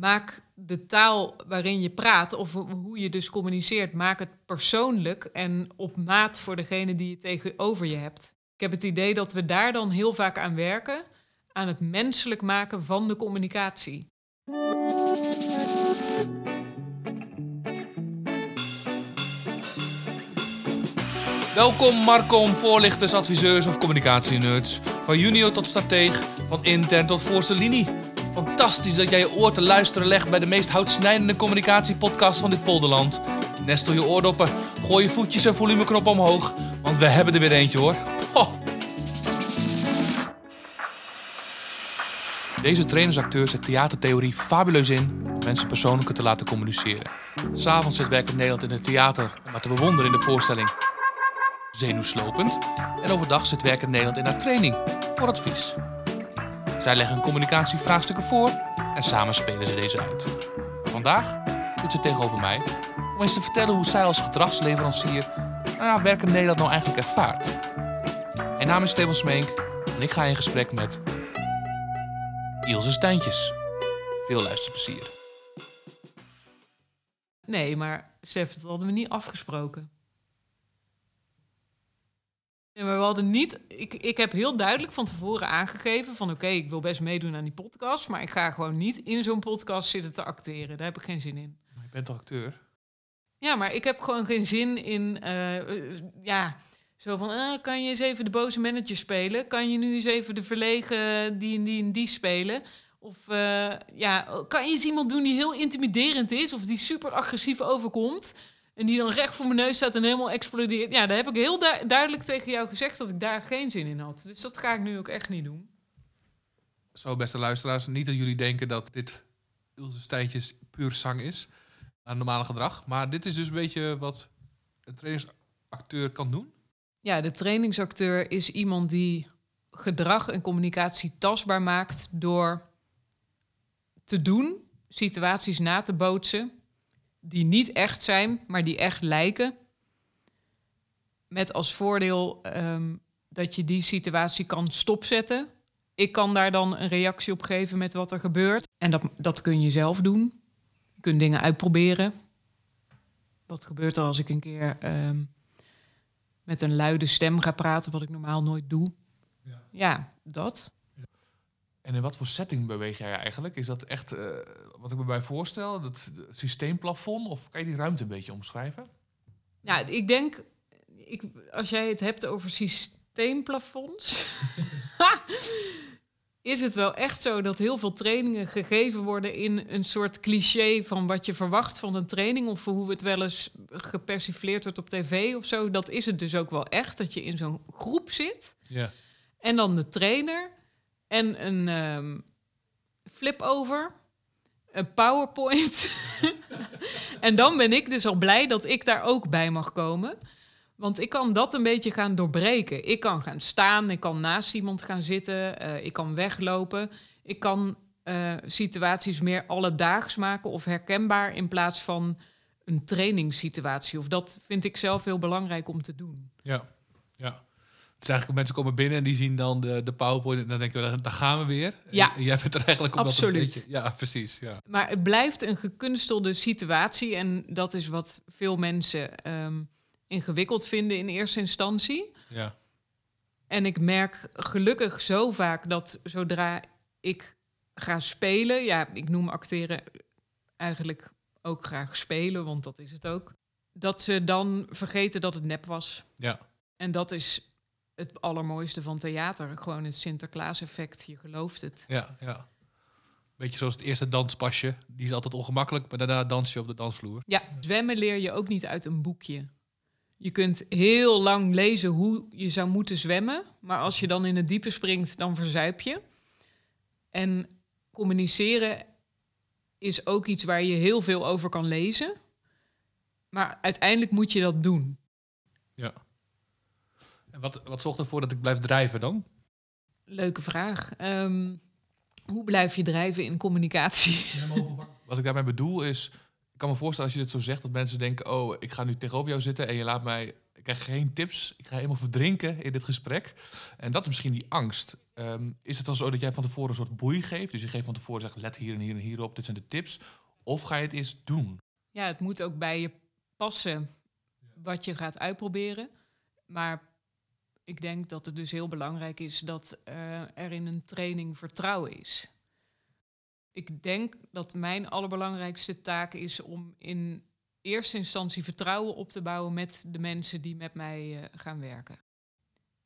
maak de taal waarin je praat of hoe je dus communiceert, maak het persoonlijk en op maat voor degene die je tegenover je hebt. Ik heb het idee dat we daar dan heel vaak aan werken, aan het menselijk maken van de communicatie. Welkom Marcom, voorlichters, adviseurs of communicatienerds. Van junior tot strateeg, van intern tot voorste linie. Fantastisch dat jij je oor te luisteren legt bij de meest houtsnijdende communicatiepodcast van dit polderland. Nestel je oordoppen, gooi je voetjes en volumeknop omhoog, want we hebben er weer eentje hoor. Ho. Deze trainersacteur zet theatertheorie fabuleus in om mensen persoonlijker te laten communiceren. S'avonds zit Werkend Nederland in het theater om maar te bewonderen in de voorstelling. Zenuwslopend. En overdag zit Werkend Nederland in haar training voor advies. Zij leggen communicatievraagstukken voor en samen spelen ze deze uit. Vandaag zit ze tegenover mij om eens te vertellen hoe zij als gedragsleverancier nou ja, Werkend Nederland nou eigenlijk ervaart. Mijn naam is Steven Smeenk en ik ga in gesprek met Ilse Stijntjes. Veel luisterplezier. Nee, maar Stef, dat hadden we niet afgesproken. Nee, maar we hadden niet. Ik, ik heb heel duidelijk van tevoren aangegeven van oké, ik wil best meedoen aan die podcast, maar ik ga gewoon niet in zo'n podcast zitten te acteren. Daar heb ik geen zin in. Maar je bent toch acteur? Ja, maar ik heb gewoon geen zin in. eh, eh, ja, zo van. eh, kan je eens even de boze manager spelen? Kan je nu eens even de verlegen die en die en die spelen? Of ja, kan je eens iemand doen die heel intimiderend is of die super agressief overkomt? En die dan recht voor mijn neus staat en helemaal explodeert. Ja, daar heb ik heel du- duidelijk tegen jou gezegd dat ik daar geen zin in had. Dus dat ga ik nu ook echt niet doen. Zo, beste luisteraars, niet dat jullie denken dat dit Ilse Stijntjes puur zang is. Aan normale gedrag. Maar dit is dus een beetje wat een trainingsacteur kan doen. Ja, de trainingsacteur is iemand die gedrag en communicatie tastbaar maakt door te doen, situaties na te bootsen die niet echt zijn, maar die echt lijken. Met als voordeel ehm, dat je die situatie kan stopzetten. Ik kan daar dan een reactie op geven met wat er gebeurt. En dat, dat kun je zelf doen. Je kunt dingen uitproberen. Wat gebeurt er als ik een keer ehm, met een luide stem ga praten, wat ik normaal nooit doe? Ja. Ja, dat. En in wat voor setting beweeg jij eigenlijk? Is dat echt eh, wat ik me bij voorstel? Dat systeemplafond? Of kan je die ruimte een beetje omschrijven? Ja, ik denk, ik, als jij het hebt over systeemplafonds, is het wel echt zo dat heel veel trainingen gegeven worden in een soort cliché van wat je verwacht van een training of hoe het wel eens gepersifleerd wordt op tv of zo. Dat is het dus ook wel echt, dat je in zo'n groep zit Ja. en dan de trainer en een ehm flip-over, een PowerPoint. en dan ben ik dus al blij dat ik daar ook bij mag komen. Want ik kan dat een beetje gaan doorbreken. Ik kan gaan staan, ik kan naast iemand gaan zitten, eh, ik kan weglopen. Ik kan eh, situaties meer alledaags maken of herkenbaar in plaats van een trainingssituatie. Of dat vind ik zelf heel belangrijk om te doen. Ja. ja. Dus eigenlijk mensen komen binnen en die zien dan de, de PowerPoint en dan denken we, daar gaan we weer. Ja. En jij bent er eigenlijk dat een Absoluut. beetje... Ja, precies. Ja. Maar het blijft een gekunstelde situatie. En dat is wat veel mensen ehm, ingewikkeld vinden in eerste instantie. ja. En ik merk gelukkig zo vaak dat zodra ik ga spelen, ja, ik noem acteren eigenlijk ook graag spelen, want dat is het ook, dat ze dan vergeten dat het nep was. Ja. En dat is het allermooiste van theater, gewoon het Sinterklaas-effect. Je gelooft het. Ja, ja. Beetje zoals het eerste danspasje. Die is altijd ongemakkelijk, maar daarna dans je op de dansvloer. Ja, zwemmen leer je ook niet uit een boekje. Je kunt heel lang lezen hoe je zou moeten zwemmen, maar als je dan in het diepe springt, dan verzuip je. En communiceren is ook iets waar je heel veel over kan lezen, maar uiteindelijk moet je dat doen. Ja. En wat, wat zorgt ervoor dat ik blijf drijven dan? Leuke vraag. Ehm, hoe blijf je drijven in communicatie? Wat ik daarmee bedoel is, ik kan me voorstellen als je dit zo zegt, dat mensen denken, oh, ik ga nu tegenover jou zitten en je laat mij, ik krijg geen tips. Ik ga helemaal verdrinken in dit gesprek. En dat is misschien die angst. Ehm, is het dan zo dat jij van tevoren een soort boei geeft? Dus je geeft van tevoren, zegt let hier en hier en hier op, dit zijn de tips. Of ga je het eerst doen? Ja, het moet ook bij je passen wat je gaat uitproberen. Maar ik denk dat het dus heel belangrijk is dat uh, er in een training vertrouwen is. Ik denk dat mijn allerbelangrijkste taak is om in eerste instantie vertrouwen op te bouwen met de mensen die met mij uh, gaan werken.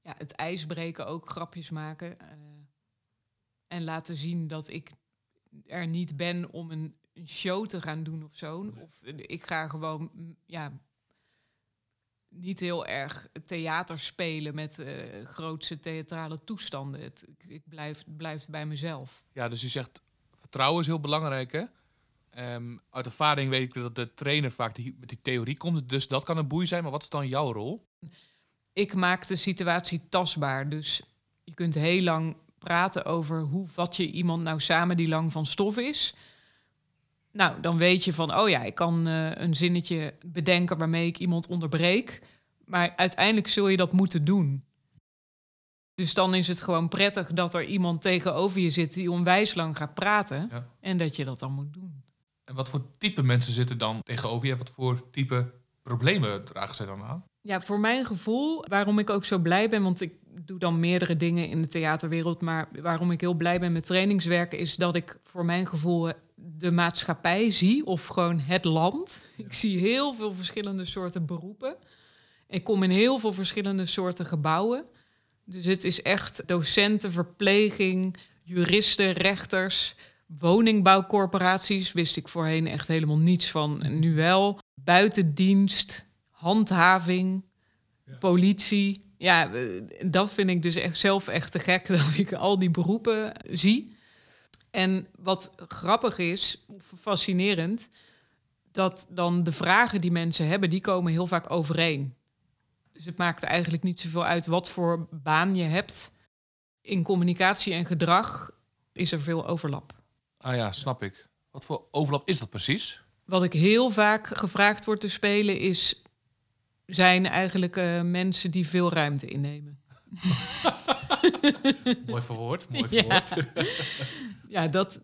Ja, het ijs breken, ook grapjes maken. Uh, en laten zien dat ik er niet ben om een, een show te gaan doen of zo. Of ik ga gewoon ja, niet heel erg theater spelen met uh, grootse theatrale toestanden. Het, ik blijf, blijf bij mezelf. Ja, dus je zegt vertrouwen is heel belangrijk, hè? Um, uit ervaring weet ik dat de trainer vaak die, met die theorie komt, dus dat kan een boei zijn. Maar wat is dan jouw rol? Ik maak de situatie tastbaar. Dus je kunt heel lang praten over hoe vat je iemand nou samen die lang van stof is. Nou, dan weet je van, oh ja, ik kan uh, een zinnetje bedenken waarmee ik iemand onderbreek. Maar uiteindelijk zul je dat moeten doen. Dus dan is het gewoon prettig dat er iemand tegenover je zit die onwijs lang gaat praten. Ja. En dat je dat dan moet doen. En wat voor type mensen zitten dan tegenover je? Wat voor type problemen dragen zij dan aan? Ja, voor mijn gevoel, waarom ik ook zo blij ben, want ik doe dan meerdere dingen in de theaterwereld, maar waarom ik heel blij ben met trainingswerken, is dat ik voor mijn gevoel de maatschappij zie, of gewoon het land. Ik zie heel veel verschillende soorten beroepen. Ik kom in heel veel verschillende soorten gebouwen. Dus het is echt docenten, verpleging, juristen, rechters, woningbouwcorporaties. Wist ik voorheen echt helemaal niets van. En nu wel. Buitendienst, handhaving, politie. Ja, eh, dat vind ik dus echt zelf echt te gek dat ik al die beroepen zie. En wat grappig is, fascinerend, dat dan de vragen die mensen hebben, die komen heel vaak overeen. Dus het maakt eigenlijk niet zoveel uit wat voor baan je hebt. In communicatie en gedrag is er veel overlap. Ah ja, snap ik. Wat voor overlap is dat precies? Wat ik heel vaak gevraagd word te spelen is... zijn eigenlijk uh, mensen die veel ruimte innemen. mooi verwoord, mooi verwoord. Ja, ja dat,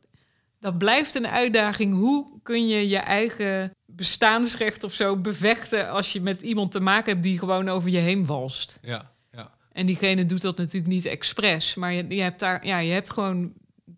dat blijft een uitdaging. Hoe kun je je eigen bestaansrecht of zo bevechten als je met iemand te maken hebt die gewoon over je heen walst? Ja, ja. En diegene doet dat natuurlijk niet expres, maar je, je hebt daar, ja, je hebt gewoon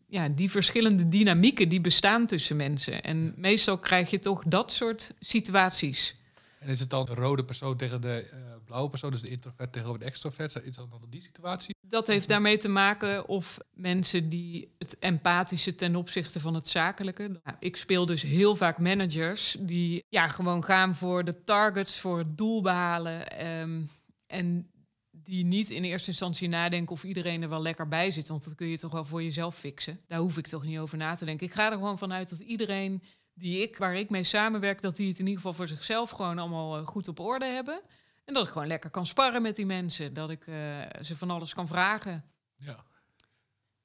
ja, die verschillende dynamieken die bestaan tussen mensen. En meestal krijg je toch dat soort situaties. En is het dan de rode persoon tegen de uh, blauwe persoon, dus de introvert tegenover de extrovert? Is dat dan die situatie? Dat heeft daarmee te maken of mensen die het empathische ten opzichte van het zakelijke. Nou, ik speel dus heel vaak managers die ja, gewoon gaan voor de targets, voor het doel behalen. Um, en die niet in eerste instantie nadenken of iedereen er wel lekker bij zit. Want dat kun je toch wel voor jezelf fixen. Daar hoef ik toch niet over na te denken. Ik ga er gewoon vanuit dat iedereen die ik, waar ik mee samenwerk, dat die het in ieder geval voor zichzelf gewoon allemaal eh, goed op orde hebben. En dat ik gewoon lekker kan sparren met die mensen. Dat ik uh, ze van alles kan vragen. Ja.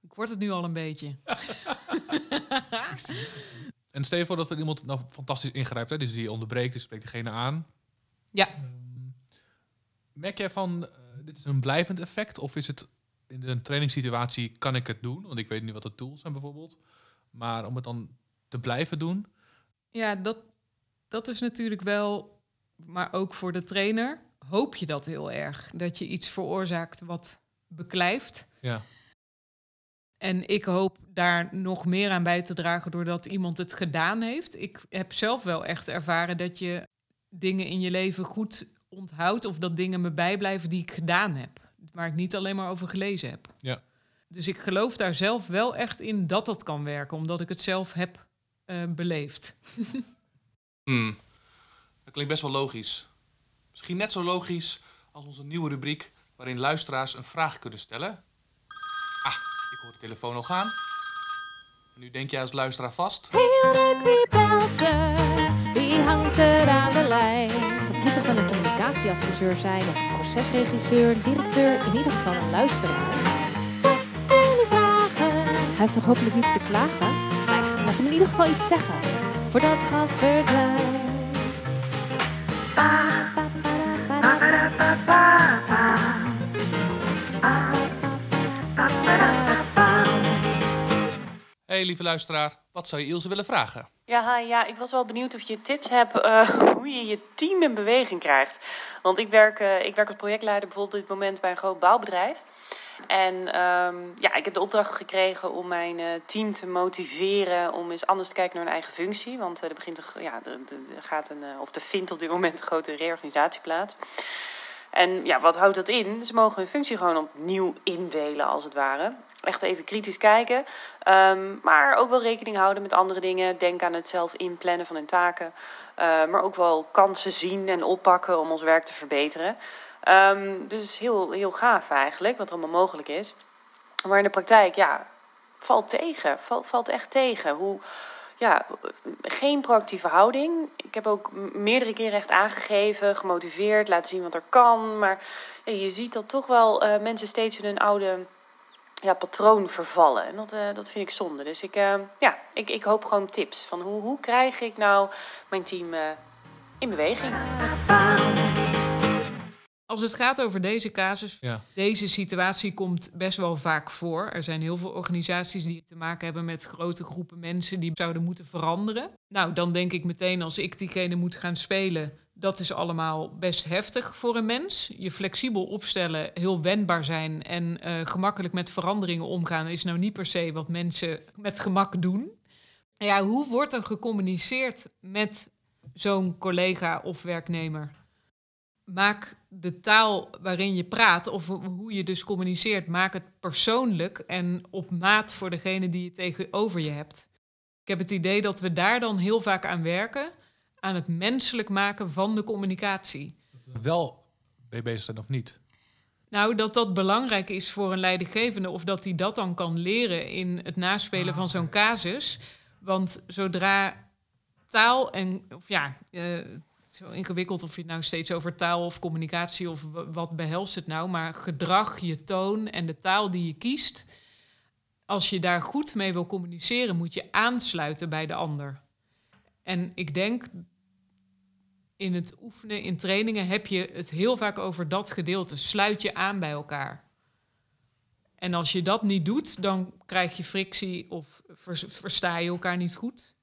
Ik word het nu al een beetje. en stel je voor dat er iemand nou fantastisch ingrijpt, hè? dus die onderbreekt, die spreekt degene aan. Ja. Um, merk jij van, uh, dit is een blijvend effect? Of is het in een trainingssituatie, kan ik het doen? Want ik weet nu wat de tools zijn bijvoorbeeld. Maar om het dan te blijven doen? Ja, dat, dat is natuurlijk wel, maar ook voor de trainer hoop je dat heel erg. Dat je iets veroorzaakt wat beklijft. Ja. En ik hoop daar nog meer aan bij te dragen doordat iemand het gedaan heeft. Ik heb zelf wel echt ervaren dat je dingen in je leven goed onthoudt of dat dingen me bijblijven die ik gedaan heb. Waar ik niet alleen maar over gelezen heb. Ja. Dus ik geloof daar zelf wel echt in dat dat kan werken, omdat ik het zelf heb uh, beleefd. hmm. Dat klinkt best wel logisch. Misschien net zo logisch als onze nieuwe rubriek waarin luisteraars een vraag kunnen stellen. Ah, ik hoor de telefoon al gaan. En nu denk jij als luisteraar vast. Heerlijk, wie belt er? Wie hangt er aan de lijn? Het moet toch wel een communicatieadviseur zijn of een procesregisseur, directeur, in ieder geval een luisteraar. Wat je vragen? Hij heeft toch hopelijk niets te klagen? Laat hem in ieder geval iets zeggen. Voordat gast verdwijnt. Hey lieve luisteraar, wat zou je Ilse willen vragen? Ja, ja, ik was wel benieuwd of je tips hebt eh, hoe je je team in beweging krijgt. Want ik werk, eh, ik werk als projectleider bijvoorbeeld op dit moment bij een groot bouwbedrijf. En ehm, ja, ik heb de opdracht gekregen om mijn eh, team te motiveren om eens anders te kijken naar hun eigen functie. Want er begint ja, er, er gaat een, of er vindt op dit moment een grote reorganisatie plaats. En ja, wat houdt dat in? Ze mogen hun functie gewoon opnieuw indelen, als het ware. Echt even kritisch kijken. Um, maar ook wel rekening houden met andere dingen. Denk aan het zelf inplannen van hun taken. Maar ook wel kansen zien en oppakken om ons werk te verbeteren. Um, dus heel, heel gaaf eigenlijk, wat er allemaal mogelijk is. Maar in de praktijk, ja, valt tegen. Valt, echt tegen. Hoe, ja, geen proactieve houding. Ik heb ook meerdere keren echt aangegeven, gemotiveerd, laten zien wat er kan. Maar je ziet dat toch wel uh, mensen steeds in hun oude ja, patroon vervallen. En dat, uh, dat vind ik zonde. Dus ik, uh, ja, ik, ik hoop gewoon tips. Van hoe, hoe krijg ik nou mijn team in beweging? Als het gaat over deze casus, ja. deze situatie komt best wel vaak voor. Er zijn heel veel organisaties die te maken hebben met grote groepen mensen die zouden moeten veranderen. Nou, dan denk ik meteen als ik diegene moet gaan spelen, dat is allemaal best heftig voor een mens. Je flexibel opstellen, heel wendbaar zijn en uh, gemakkelijk met veranderingen omgaan, is nou niet per se wat mensen met gemak doen. Ja, hoe wordt er gecommuniceerd met zo'n collega of werknemer? Maak de taal waarin je praat of hoe je dus communiceert, maak het persoonlijk en op maat voor degene die je tegenover je hebt. Ik heb het idee dat we daar dan heel vaak aan werken, aan het menselijk maken van de communicatie. Wel je bezig zijn of niet? Nou, dat dat belangrijk is voor een leidinggevende of dat hij dat dan kan leren in het naspelen ah, van zo'n casus. Want zodra taal en, of ja, uh, zo ingewikkeld of je het nou steeds over taal of communicatie of wat behelst het nou, maar gedrag, je toon en de taal die je kiest, als je daar goed mee wil communiceren, moet je aansluiten bij de ander. En ik denk in het oefenen, in trainingen, heb je het heel vaak over dat gedeelte. Sluit je aan bij elkaar. En als je dat niet doet, dan krijg je frictie of versta je elkaar niet goed.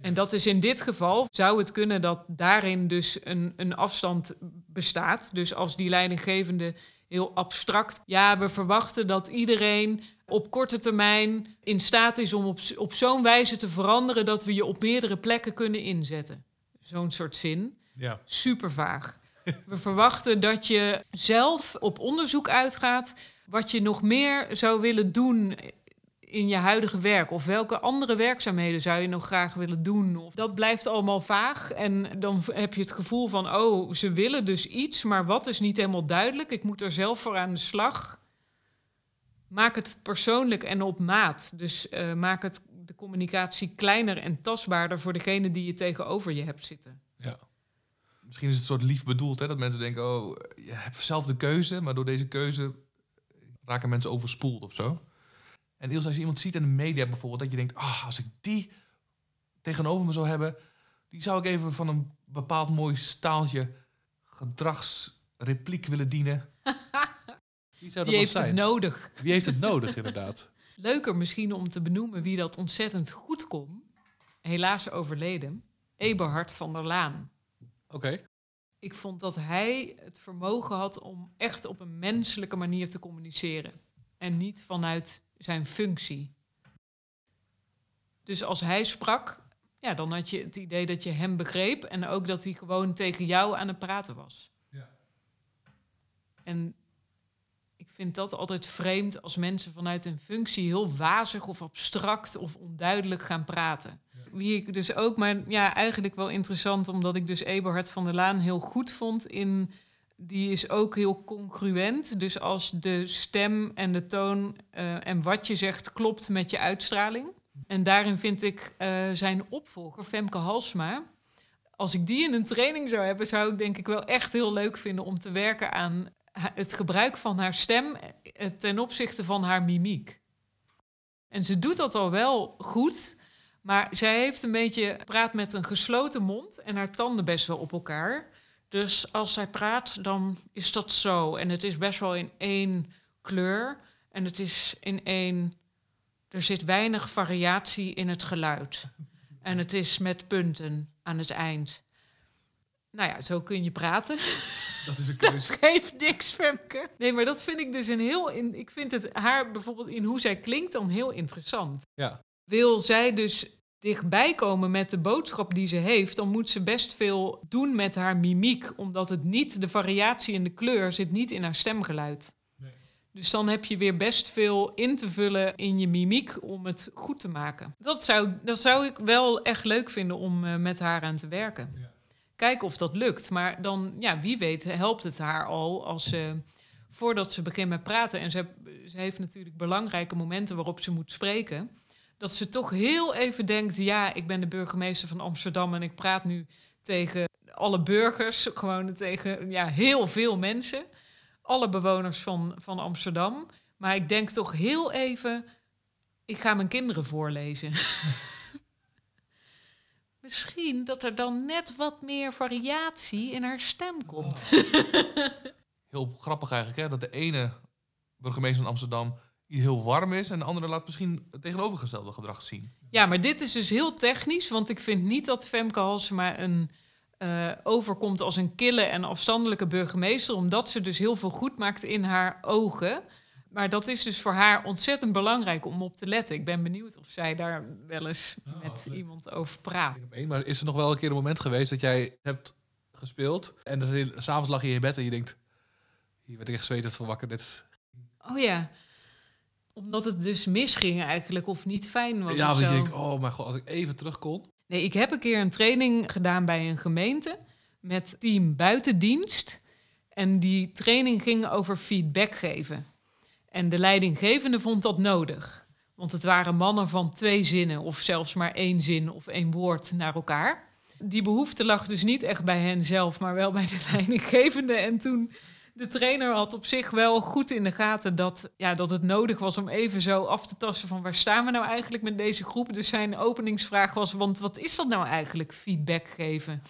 En dat is in dit geval, zou het kunnen dat daarin dus een, een afstand bestaat. Dus als die leidinggevende heel abstract, ja, we verwachten dat iedereen op korte termijn in staat is om op, op zo'n wijze te veranderen dat we je op meerdere plekken kunnen inzetten. Zo'n soort zin. Ja. Super vaag. We verwachten dat je zelf op onderzoek uitgaat wat je nog meer zou willen doen in je huidige werk? Of welke andere werkzaamheden zou je nog graag willen doen? Of dat blijft allemaal vaag. En dan heb je het gevoel van, oh, ze willen dus iets, maar wat is niet helemaal duidelijk. Ik moet er zelf voor aan de slag. Maak het persoonlijk en op maat. Dus uh, maak het de communicatie kleiner en tastbaarder voor degene die je tegenover je hebt zitten. Ja. Misschien is het soort lief bedoeld, hè, dat mensen denken, oh, je hebt zelf de keuze, maar door deze keuze raken mensen overspoeld of zo. En deels als je iemand ziet in de media bijvoorbeeld, dat je denkt, ah, als ik die tegenover me zou hebben, die zou ik even van een bepaald mooi staaltje gedragsrepliek willen dienen. Wie zou dat heeft zijn? het nodig? Wie heeft het nodig, inderdaad? Leuker misschien om te benoemen wie dat ontzettend goed kon. Helaas overleden. Eberhard van der Laan. Oké. Ik vond dat hij het vermogen had om echt op een menselijke manier te communiceren. En niet vanuit zijn functie. Dus als hij sprak, ja, dan had je het idee dat je hem begreep en ook dat hij gewoon tegen jou aan het praten was. Ja. En ik vind dat altijd vreemd als mensen vanuit een functie heel wazig of abstract of onduidelijk gaan praten. Wie ik dus ook, maar ja, eigenlijk wel interessant, omdat ik dus Eberhard van der Laan heel goed vond in die is ook heel congruent. Dus als de stem en de toon uh, en wat je zegt klopt met je uitstraling. En daarin vind ik uh, zijn opvolger, Femke Halsma. Als ik die in een training zou hebben, zou ik denk ik wel echt heel leuk vinden om te werken aan het gebruik van haar stem eh, ten opzichte van haar mimiek. En ze doet dat al wel goed, maar zij heeft een beetje praat met een gesloten mond en haar tanden best wel op elkaar. Dus als zij praat, dan is dat zo. En het is best wel in één kleur. En het is in één. Er zit weinig variatie in het geluid. En het is met punten aan het eind. Nou ja, zo kun je praten. Dat is een Dat keuze. geeft niks, Femke. Nee, maar dat vind ik dus een heel... In, ik vind het haar bijvoorbeeld in hoe zij klinkt dan heel interessant. Ja. Wil zij dus dichtbij komen met de boodschap die ze heeft... dan moet ze best veel doen met haar mimiek. Omdat het niet, de variatie in de kleur zit niet in haar stemgeluid. Nee. Dus dan heb je weer best veel in te vullen in je mimiek om het goed te maken. Dat zou, dat zou ik wel echt leuk vinden om eh, met haar aan te werken. Ja. Kijken of dat lukt. Maar dan, ja, wie weet, helpt het haar al als ze, voordat ze begint met praten. En ze, ze heeft natuurlijk belangrijke momenten waarop ze moet spreken. Dat ze toch heel even denkt: ja, ik ben de burgemeester van Amsterdam en ik praat nu tegen alle burgers, gewoon tegen ja, heel veel mensen, alle bewoners van, van Amsterdam. Maar ik denk toch heel even: ik ga mijn kinderen voorlezen. Misschien dat er dan net wat meer variatie in haar stem komt. Heel grappig eigenlijk, hè? Dat de ene burgemeester van Amsterdam die heel warm is... en de andere laat misschien het tegenovergestelde gedrag zien. Ja, maar dit is dus heel technisch, want ik vind niet dat Femke Halsema een eh, overkomt als een kille en afstandelijke burgemeester, omdat ze dus heel veel goed maakt in haar ogen. Maar dat is dus voor haar ontzettend belangrijk om op te letten. Ik ben benieuwd of zij daar wel eens Oh, met leuk. iemand over praat. Eén op één. Maar is er nog wel een keer een moment geweest dat jij hebt gespeeld... en s'avonds lag je in je bed en je denkt... hier werd ik echt zwetend van wakker. Dit... Oh ja, omdat het dus misging eigenlijk, of niet fijn was. Ja, of want je denkt, oh mijn god, als ik even terug kon... Nee, ik heb een keer een training gedaan bij een gemeente met team buitendienst. En die training ging over feedback geven. En de leidinggevende vond dat nodig. Want het waren mannen van twee zinnen of zelfs maar één zin of één woord naar elkaar. Die behoefte lag dus niet echt bij hen zelf, maar wel bij de leidinggevende. En toen de trainer had op zich wel goed in de gaten dat, ja, dat het nodig was om even zo af te tasten van waar staan we nou eigenlijk met deze groep. Dus zijn openingsvraag was, want wat is dat nou eigenlijk, feedback geven?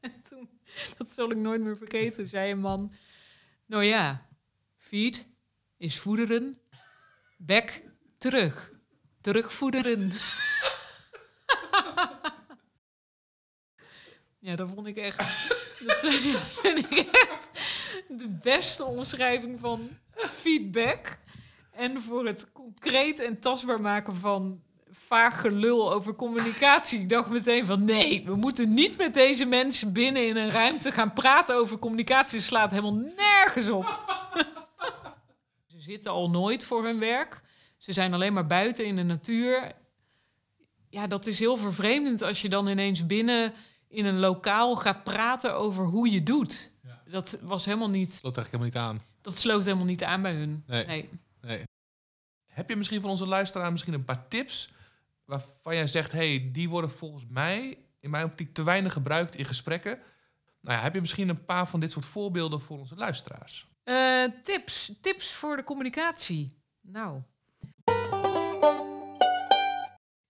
en toen, dat zal ik nooit meer vergeten, zei een man, nou ja, feed is voederen, back terug, terugvoederen. ja, dat vond ik echt, dat vind ik echt de beste omschrijving van feedback. En voor het concreet en tastbaar maken van vaag gelul over communicatie. Ik dacht meteen van nee, we moeten niet met deze mensen binnen in een ruimte gaan praten over communicatie. Het slaat helemaal nergens op. Ze zitten al nooit voor hun werk. Ze zijn alleen maar buiten in de natuur. Ja, dat is heel vervreemdend als je dan ineens binnen in een lokaal gaat praten over hoe je doet. Dat was helemaal niet. Loopt eigenlijk helemaal niet aan. Dat sloot helemaal niet aan bij hun. Nee. nee. Nee. Heb je misschien van onze luisteraar misschien een paar tips waarvan jij zegt, hey, die worden volgens mij in mijn optiek te weinig gebruikt in gesprekken? Nou ja, heb je misschien een paar van dit soort voorbeelden voor onze luisteraars? Eh, tips. Tips voor de communicatie. Nou.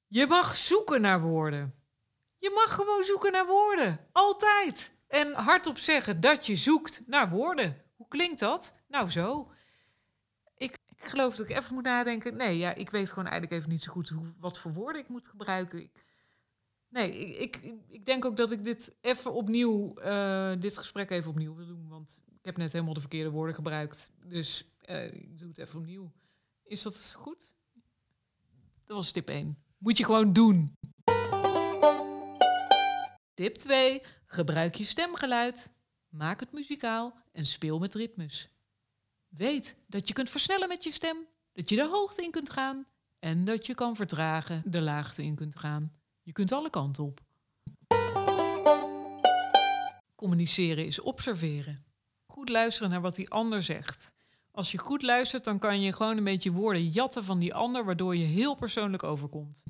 Je mag zoeken naar woorden. Je mag gewoon zoeken naar woorden. Altijd. En hardop zeggen dat je zoekt naar woorden. Hoe klinkt dat? Nou, zo. Ik, ik geloof dat ik even moet nadenken. Nee, ja, ik weet gewoon eigenlijk even niet zo goed hoe, wat voor woorden ik moet gebruiken. Ik, nee, ik, ik, denk ook dat ik dit even opnieuw, eh, dit gesprek even opnieuw wil doen. Want ik heb net helemaal de verkeerde woorden gebruikt. Dus eh, ik doe het even opnieuw. Is dat goed? Dat was tip 1. Moet je gewoon doen. Tip 2. Gebruik je stemgeluid. Maak het muzikaal en speel met ritmes. Weet dat je kunt versnellen met je stem, dat je de hoogte in kunt gaan en dat je kan vertragen, de laagte in kunt gaan. Je kunt alle kanten op. Communiceren is observeren. Goed luisteren naar wat die ander zegt. Als je goed luistert, dan kan je gewoon een beetje woorden jatten van die ander, waardoor je heel persoonlijk overkomt.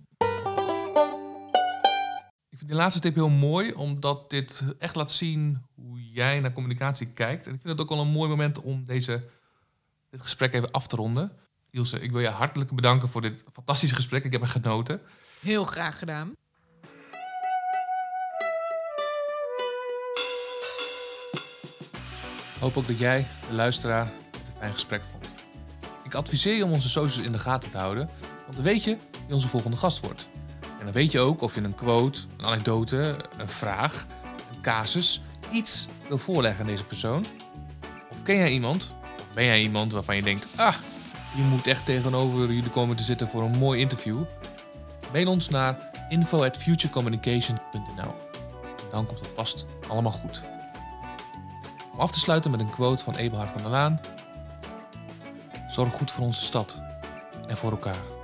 Ik vind die laatste tip heel mooi, omdat dit echt laat zien hoe jij naar communicatie kijkt. En ik vind het ook wel een mooi moment om deze, dit gesprek even af te ronden. Ilse, ik wil je hartelijk bedanken voor dit fantastische gesprek. Ik heb er genoten. Heel graag gedaan. Hoop ook dat jij, de luisteraar, het een fijn gesprek vond. Ik adviseer je om onze socials in de gaten te houden, want dan weet je wie onze volgende gast wordt. En dan weet je ook of je een quote, een anekdote, een vraag, een casus, iets wil voorleggen aan deze persoon. Of ken jij iemand, of ben jij iemand waarvan je denkt, ah, die moet echt tegenover jullie komen te zitten voor een mooi interview? Mail ons naar info@futurecommunication.nl. Dan komt het vast allemaal goed. Om af te sluiten met een quote van Eberhard van der Laan. Zorg goed voor onze stad en voor elkaar.